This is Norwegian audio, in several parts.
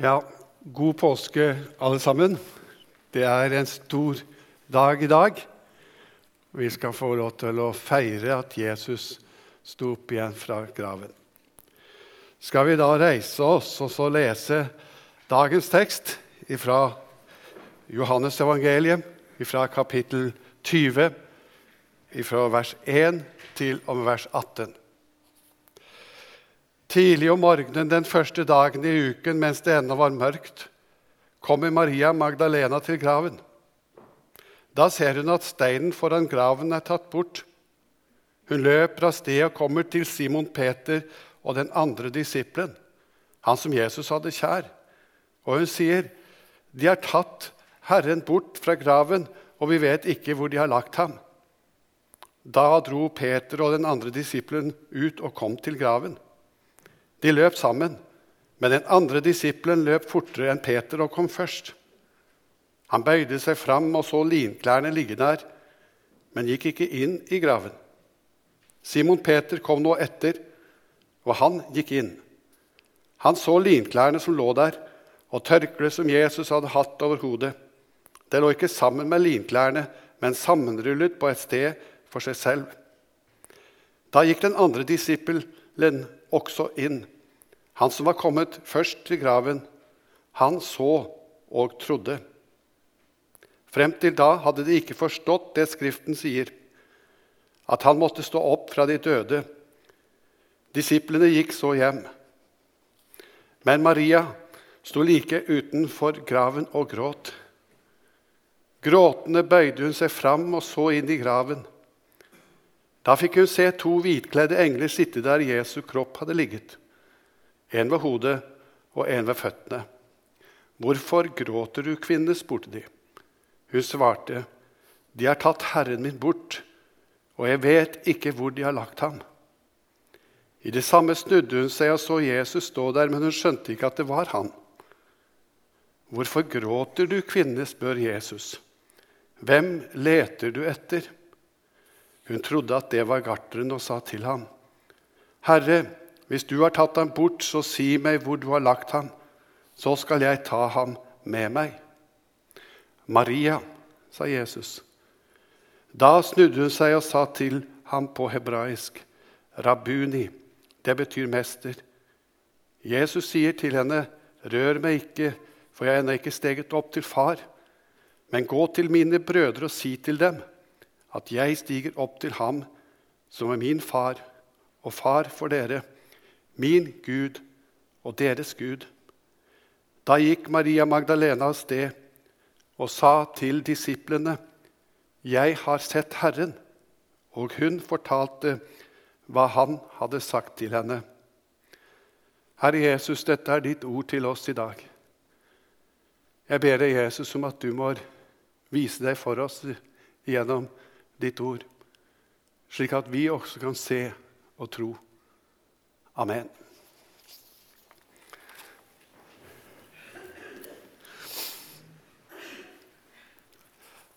Ja, god påske, alle sammen. Det er en stor dag i dag. Vi skal få lov til å feire at Jesus sto opp igjen fra graven. Skal vi da reise oss og så lese dagens tekst fra Johannes evangeliet, fra kapittel 20, fra vers 1 til om vers 18. Tidlig om morgenen den første dagen i uken mens det ennå var mørkt, kommer Maria Magdalena til graven. Da ser hun at steinen foran graven er tatt bort. Hun løper av sted og kommer til Simon Peter og den andre disippelen, han som Jesus hadde kjær. Og hun sier, 'De har tatt Herren bort fra graven, og vi vet ikke hvor de har lagt ham.' Da dro Peter og den andre disippelen ut og kom til graven. De løp sammen, men den andre disippelen løp fortere enn Peter og kom først. Han bøyde seg fram og så linklærne ligge der, men gikk ikke inn i graven. Simon Peter kom nå etter, og han gikk inn. Han så linklærne som lå der, og tørkleet som Jesus hadde hatt over hodet. Det lå ikke sammen med linklærne, men sammenrullet på et sted for seg selv. Da gikk den andre disippelen også inn. Han som var kommet først til graven, han så og trodde. Frem til da hadde de ikke forstått det Skriften sier, at han måtte stå opp fra de døde. Disiplene gikk så hjem. Men Maria sto like utenfor graven og gråt. Gråtende bøyde hun seg fram og så inn i graven. Da fikk hun se to hvitkledde engler sitte der Jesu kropp hadde ligget. En ved hodet og en ved føttene. Hvorfor gråter du, kvinne? spurte de. Hun svarte, De har tatt Herren min bort, og jeg vet ikke hvor de har lagt ham. I det samme snudde hun seg og så Jesus stå der, men hun skjønte ikke at det var han. Hvorfor gråter du, kvinne? spør Jesus. Hvem leter du etter? Hun trodde at det var garteren, og sa til ham, Herre, hvis du har tatt ham bort, så si meg hvor du har lagt ham, så skal jeg ta ham med meg. Maria, sa Jesus. Da snudde hun seg og sa til ham på hebraisk, Rabuni, det betyr mester. Jesus sier til henne, Rør meg ikke, for jeg er ennå ikke steget opp til far. Men gå til mine brødre og si til dem, at jeg stiger opp til ham som er min far og far for dere, min Gud og deres Gud. Da gikk Maria Magdalena av sted og sa til disiplene, Jeg har sett Herren. Og hun fortalte hva han hadde sagt til henne. Herre Jesus, dette er ditt ord til oss i dag. Jeg ber deg, Jesus, om at du må vise deg for oss gjennom ditt ord, slik at vi også kan se og tro. Amen.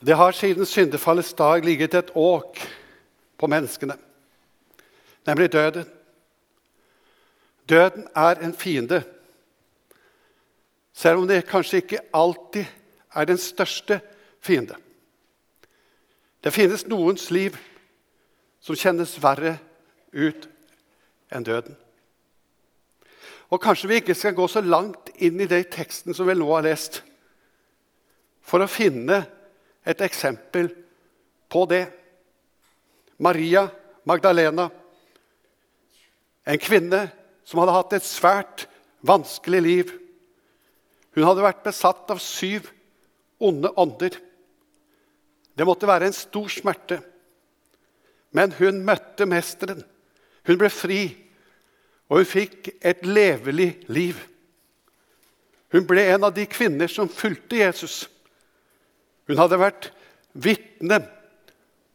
Det har siden syndefallets dag ligget et åk på menneskene, nemlig døden. Døden er en fiende, selv om det kanskje ikke alltid er den største fiende. Det finnes noens liv som kjennes verre ut enn døden. Og Kanskje vi ikke skal gå så langt inn i den teksten som vi nå har lest, for å finne et eksempel på det. Maria Magdalena, en kvinne som hadde hatt et svært vanskelig liv. Hun hadde vært besatt av syv onde ånder. Det måtte være en stor smerte. Men hun møtte Mesteren. Hun ble fri, og hun fikk et levelig liv. Hun ble en av de kvinner som fulgte Jesus. Hun hadde vært vitne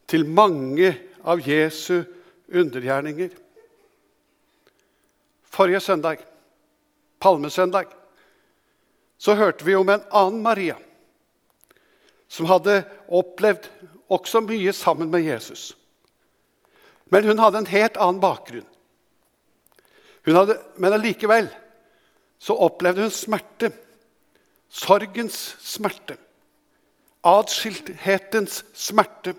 til mange av Jesu undergjerninger. Forrige søndag, palmesøndag, så hørte vi om en annen Maria som hadde opplevd også mye sammen med Jesus. Men hun hadde en helt annen bakgrunn. Hadde, men allikevel så opplevde hun smerte. Sorgens smerte. Atskilthetens smerte.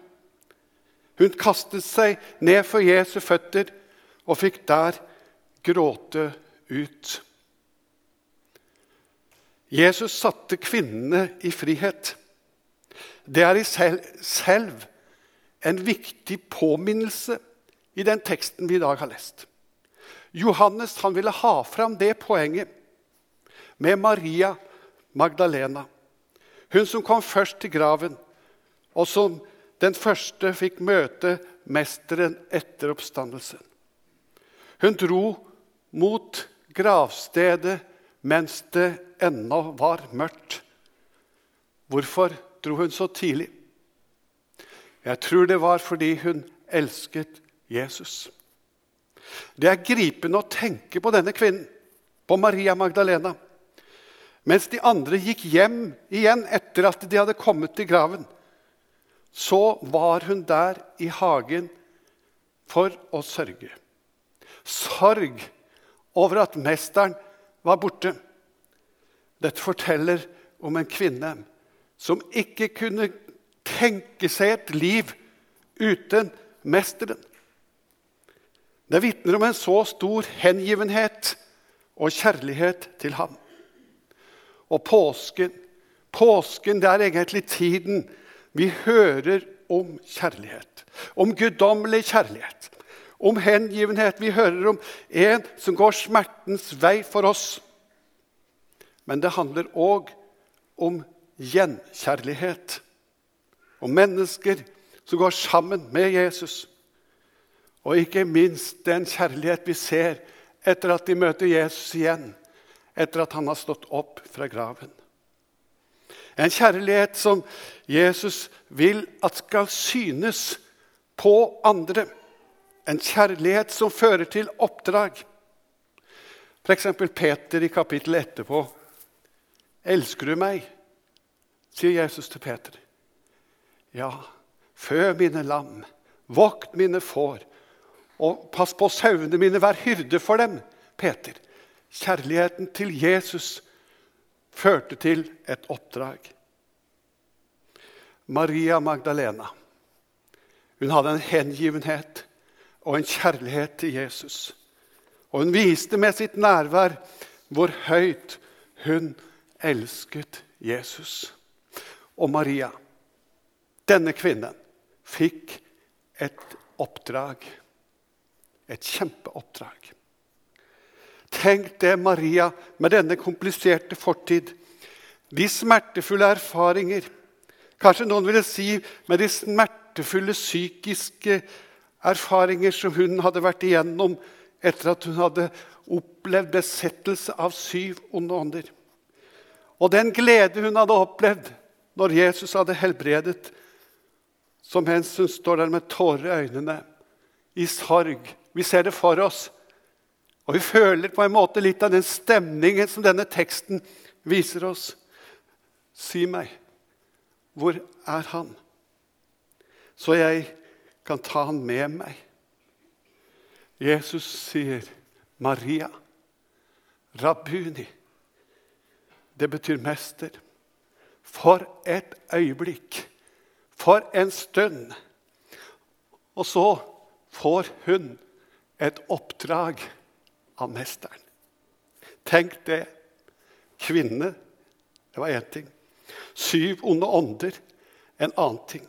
Hun kastet seg ned for Jesu føtter og fikk der gråte ut. Jesus satte kvinnene i frihet. Det er i selv, selv en viktig påminnelse i den teksten vi i dag har lest. Johannes han ville ha fram det poenget med Maria Magdalena. Hun som kom først til graven, og som den første fikk møte mesteren etter oppstandelsen. Hun dro mot gravstedet mens det ennå var mørkt. Hvorfor dro hun så tidlig? Jeg tror det var fordi hun elsket Jesus. Det er gripende å tenke på denne kvinnen, på Maria Magdalena. Mens de andre gikk hjem igjen etter at de hadde kommet til graven, så var hun der i hagen for å sørge. Sorg over at mesteren var borte. Dette forteller om en kvinne som ikke kunne tenke seg et liv uten mesteren. Det vitner om en så stor hengivenhet og kjærlighet til ham. Og påsken, påsken det er egentlig tiden vi hører om kjærlighet. Om guddommelig kjærlighet. Om hengivenhet. Vi hører om en som går smertens vei for oss. Men det handler òg om gjenkjærlighet. Og mennesker som går sammen med Jesus. Og ikke minst den kjærlighet vi ser etter at de møter Jesus igjen, etter at han har stått opp fra graven. En kjærlighet som Jesus vil at skal synes på andre. En kjærlighet som fører til oppdrag. F.eks. Peter i kapittelet etterpå. 'Elsker du meg?' Sier Jesus til Peter. 'Ja, fø mine lam, vokt mine får.' Og pass på sauene mine, vær hyrde for dem, Peter. Kjærligheten til Jesus førte til et oppdrag. Maria Magdalena hun hadde en hengivenhet og en kjærlighet til Jesus. Og hun viste med sitt nærvær hvor høyt hun elsket Jesus. Og Maria, denne kvinnen, fikk et oppdrag. Et kjempeoppdrag. Tenk det, Maria, med denne kompliserte fortid. De smertefulle erfaringer. Kanskje noen ville si med de smertefulle psykiske erfaringer som hun hadde vært igjennom etter at hun hadde opplevd besettelse av syv onde ånder. Og den glede hun hadde opplevd når Jesus hadde helbredet, som mens hun står der med tårer i øynene, i sorg vi ser det for oss. Og vi føler på en måte litt av den stemningen som denne teksten viser oss. Si meg, hvor er han? Så jeg kan ta han med meg. Jesus sier, 'Maria, Rabbuni'. Det betyr mester. For et øyeblikk. For en stund. Og så får hun et oppdrag av mesteren. Tenk det. Kvinne, det var én ting. Syv onde ånder, en annen ting.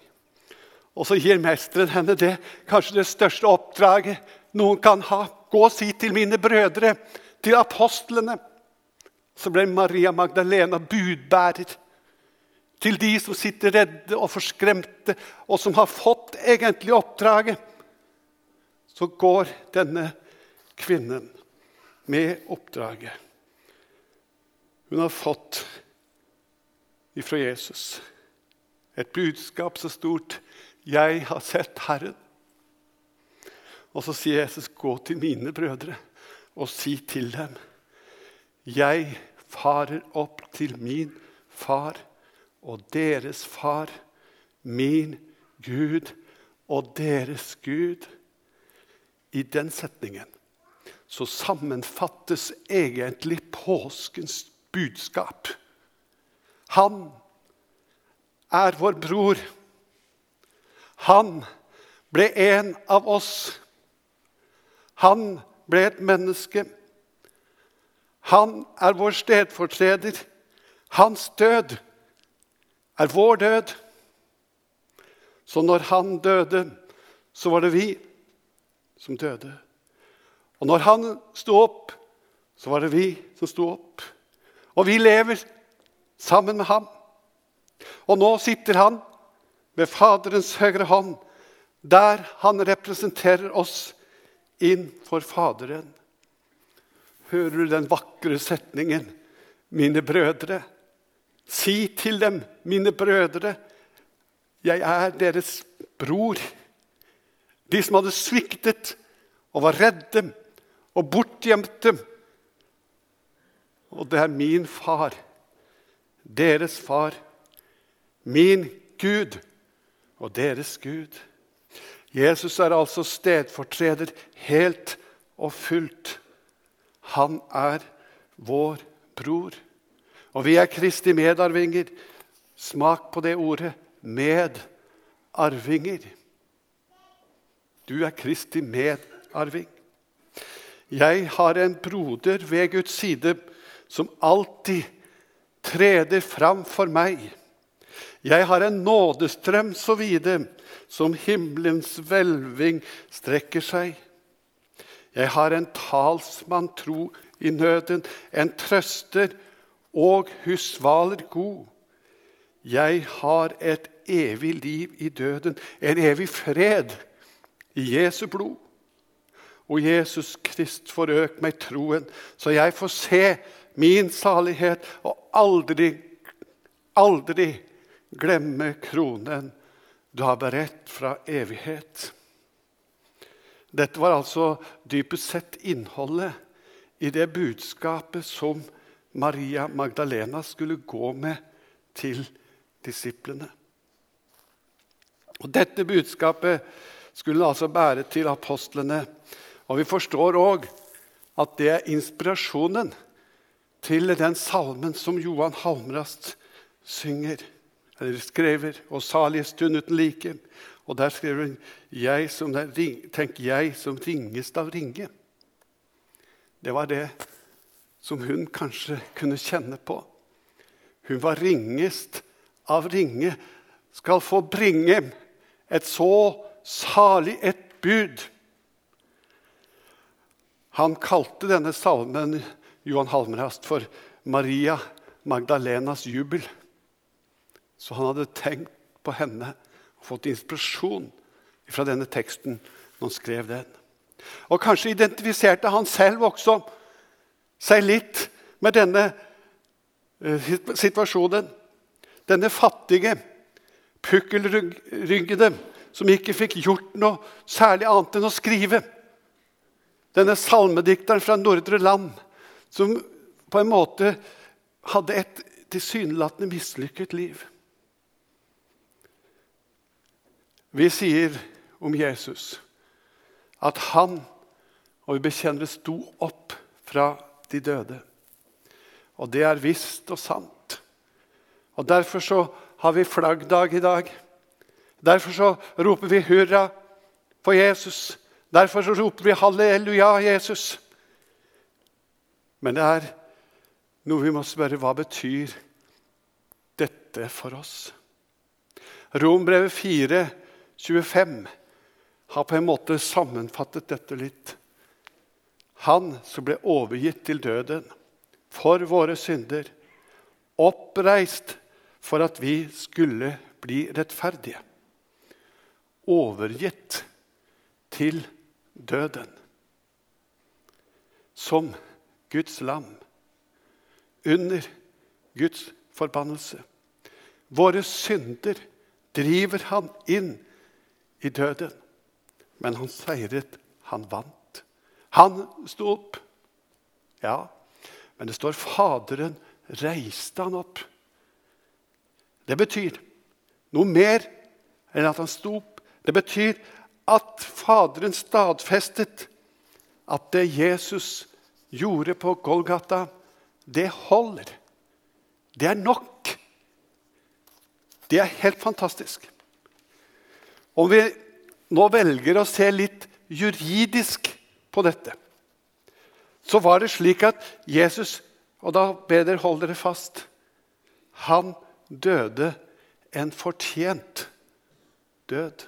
Og så gir mesteren henne det kanskje det største oppdraget noen kan ha. Gå og si til mine brødre, til apostlene. Så ble Maria Magdalena budbærer til de som sitter redde og forskremte, og som har fått egentlig oppdraget så går denne kvinnen med oppdraget. Hun har fått ifra Jesus et budskap så stort 'Jeg har sett Herren'. Og så sier Jesus, 'Gå til mine brødre og si til dem:" 'Jeg farer opp til min far og deres far, min Gud og deres Gud.' I den setningen så sammenfattes egentlig påskens budskap. Han er vår bror. Han ble en av oss. Han ble et menneske. Han er vår stedfortreder. Hans død er vår død. Så når han døde, så var det vi som døde. Og når han sto opp, så var det vi som sto opp. Og vi lever sammen med ham. Og nå sitter han ved Faderens høyre hånd, der han representerer oss inn for Faderen. Hører du den vakre setningen, mine brødre? Si til dem, mine brødre, jeg er deres bror. De som hadde sviktet og var redde og bortgjemte. Og det er min far, deres far, min Gud og deres Gud. Jesus er altså stedfortreder helt og fullt. Han er vår bror. Og vi er Kristi medarvinger. Smak på det ordet medarvinger. Du er Kristi medarving. Jeg har en broder ved Guds side som alltid treder fram for meg. Jeg har en nådestrøm så vide som himmelens hvelving strekker seg. Jeg har en talsmann tro i nøden, en trøster og husvaler god. Jeg har et evig liv i døden, en evig fred i Jesu blod. Og Jesus Krist forøk meg troen, så jeg får se min salighet og aldri, aldri glemme kronen du har beredt fra evighet. Dette var altså dypest sett innholdet i det budskapet som Maria Magdalena skulle gå med til disiplene. Og Dette budskapet skulle altså bære til apostlene. Og Vi forstår òg at det er inspirasjonen til den salmen som Johan Halmrast synger eller skriver, og salig stund uten like. Og der skriver hun jeg som, Tenk, jeg som ringest av ringe. Det var det som hun kanskje kunne kjenne på. Hun var ringest av ringe, skal få bringe et så salig et bud. Han kalte denne salmen Johan Halmrast for Maria Magdalenas jubel. Så han hadde tenkt på henne og fått inspirasjon fra denne teksten når han skrev den. Og kanskje identifiserte han selv også seg litt med denne eh, situasjonen. Denne fattige, pukkelryggede, som ikke fikk gjort noe særlig annet enn å skrive. Denne salmedikteren fra Nordre Land, som på en måte hadde et tilsynelatende mislykket liv. Vi sier om Jesus at han, og vi bekjenner sto opp fra de døde. Og det er visst og sant. Og Derfor så har vi flaggdag i dag. Derfor så roper vi hurra på Jesus. Derfor så roper vi halleluja, Jesus. Men det er noe vi må spørre hva betyr dette for oss? Rombrevet 4 25 har på en måte sammenfattet dette litt. Han som ble overgitt til døden for våre synder, oppreist for at vi skulle bli rettferdige. Overgitt til døden. Som Guds lam. Under Guds forbannelse. Våre synder driver han inn i døden. Men han seiret. Han vant. Han sto opp. Ja, men det står Faderen reiste han opp. Det betyr noe mer enn at han sto opp. Det betyr at Faderen stadfestet at det Jesus gjorde på Golgata, det holder. Det er nok. Det er helt fantastisk. Om vi nå velger å se litt juridisk på dette, så var det slik at Jesus Og da ber dere holde dere fast. Han døde en fortjent død.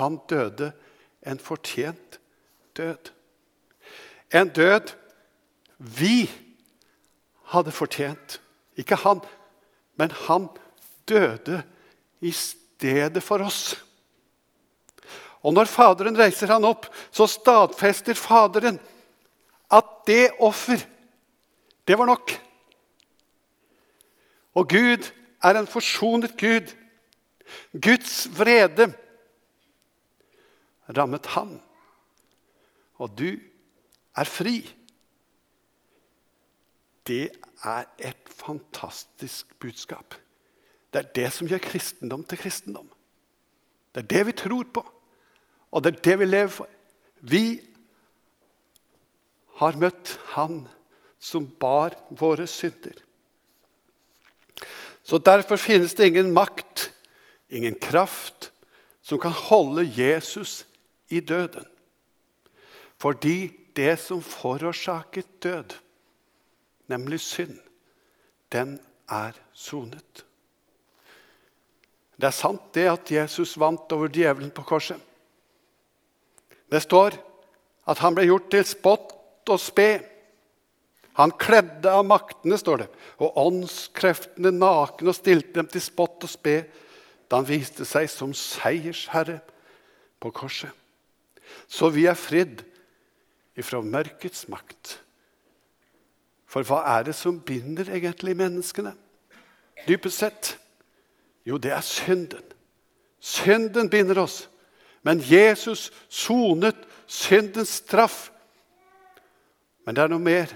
Han døde en fortjent død. En død vi hadde fortjent. Ikke han, men han døde i stedet for oss. Og når Faderen reiser han opp, så stadfester Faderen at det offer, det var nok. Og Gud er en forsonet Gud. Guds vrede rammet han. Og du er fri. Det er et fantastisk budskap. Det er det som gjør kristendom til kristendom. Det er det vi tror på, og det er det vi lever for. Vi har møtt Han som bar våre synder. Så Derfor finnes det ingen makt, ingen kraft, som kan holde Jesus i døden. Fordi det som forårsaket død, nemlig synd, den er sonet. Det er sant det at Jesus vant over djevelen på korset. Det står at han ble gjort til spott og spe. Han kledde av maktene, står det, og åndskreftene nakne og stilte dem til spott og spe da han viste seg som seiersherre på korset. Så vi er fridd ifra mørkets makt. For hva er det som binder egentlig menneskene? Dypest sett jo, det er synden. Synden binder oss. Men Jesus sonet syndens straff. Men det er noe mer.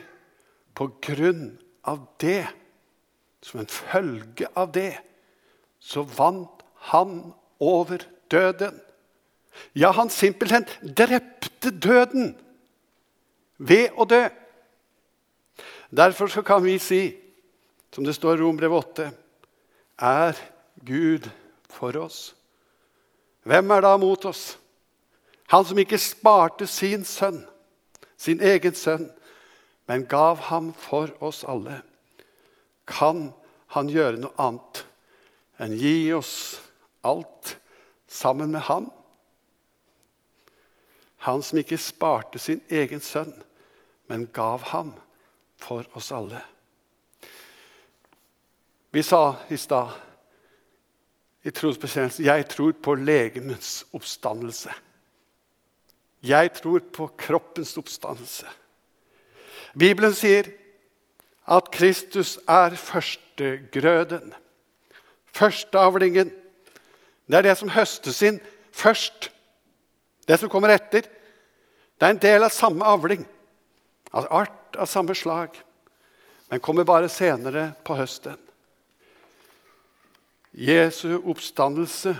På grunn av det, som en følge av det, så vant han over døden. Ja, han simpelthen drepte døden ved å dø. Derfor så kan vi si, som det står i Rombrev 8, er Gud for oss. Hvem er da mot oss? Han som ikke sparte sin sønn, sin egen sønn, men gav ham for oss alle. Kan han gjøre noe annet enn gi oss alt sammen med ham? Han som ikke sparte sin egen sønn, men gav ham for oss alle. Vi sa i stad i trosbekjennelsen jeg tror på legemets oppstandelse. Jeg tror på kroppens oppstandelse. Bibelen sier at Kristus er førstegrøden. Førsteavlingen. Det er det som høstes inn først. Det som kommer etter, det er en del av samme avling. Av art av samme slag. Men kommer bare senere på høsten. Jesu oppstandelse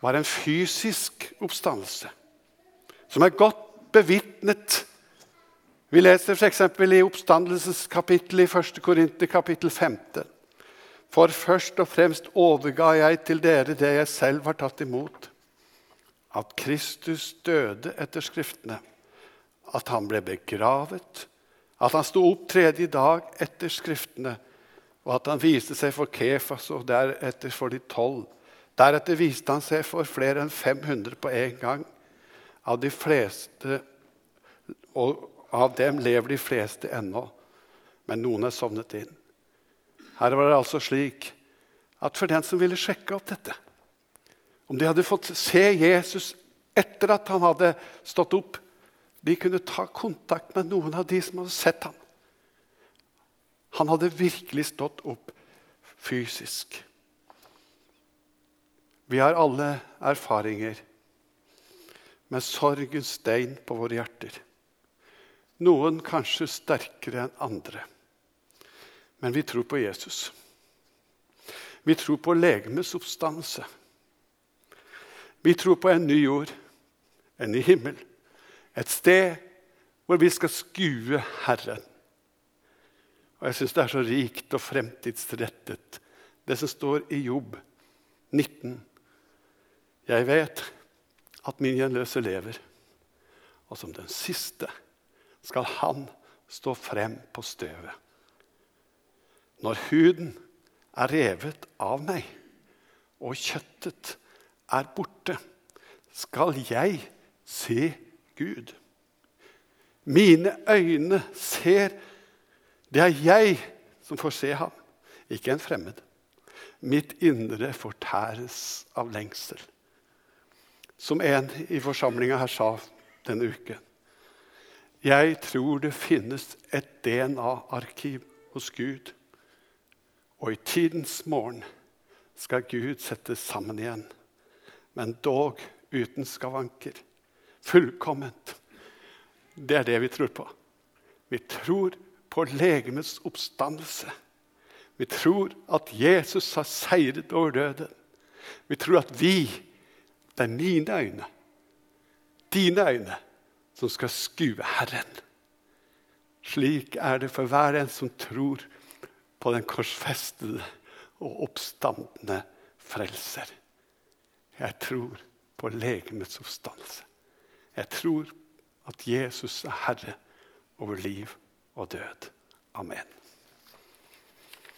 var en fysisk oppstandelse som er godt bevitnet. Vi leser f.eks. i oppstandelseskapittelet i 1. Korinter kapittel 15. For først og fremst overga jeg til dere det jeg selv har tatt imot. At Kristus døde etter Skriftene, at han ble begravet, at han sto opp tredje dag etter Skriftene, og at han viste seg for Kefas og deretter for de tolv. Deretter viste han seg for flere enn 500 på en gang. Av de fleste, og av dem lever de fleste ennå, men noen er sovnet inn. Her var det altså slik at for den som ville sjekke opp dette Om de hadde fått se Jesus etter at han hadde stått opp De kunne ta kontakt med noen av de som hadde sett ham. Han hadde virkelig stått opp fysisk. Vi har alle erfaringer med sorgens stein på våre hjerter. Noen kanskje sterkere enn andre. Men vi tror på Jesus. Vi tror på legemets oppstandelse. Vi tror på en ny jord, en ny himmel, Et sted hvor vi skal skue Herren. Og jeg syns det er så rikt og fremtidsrettet, det som står i Jobb 19. Jeg vet at min gjenløse lever, og som den siste skal han stå frem på støvet. Når huden er revet av meg, og kjøttet er borte, skal jeg se Gud. Mine øyne ser Det er jeg som får se ham, ikke en fremmed. Mitt indre fortæres av lengsel. Som en i forsamlinga her sa denne uken. Jeg tror det finnes et DNA-arkiv hos Gud. Og i tidens morgen skal Gud settes sammen igjen, men dog uten skavanker. Fullkomment. Det er det vi tror på. Vi tror på legemets oppstandelse. Vi tror at Jesus har seiret over døden. Vi tror at vi, det er mine øyne, dine øyne, som skal skue Herren. Slik er det for hver en som tror på den korsfestede og oppstandende frelser. Jeg tror på legemets oppstandelse. Jeg tror at Jesus er herre over liv og død. Amen.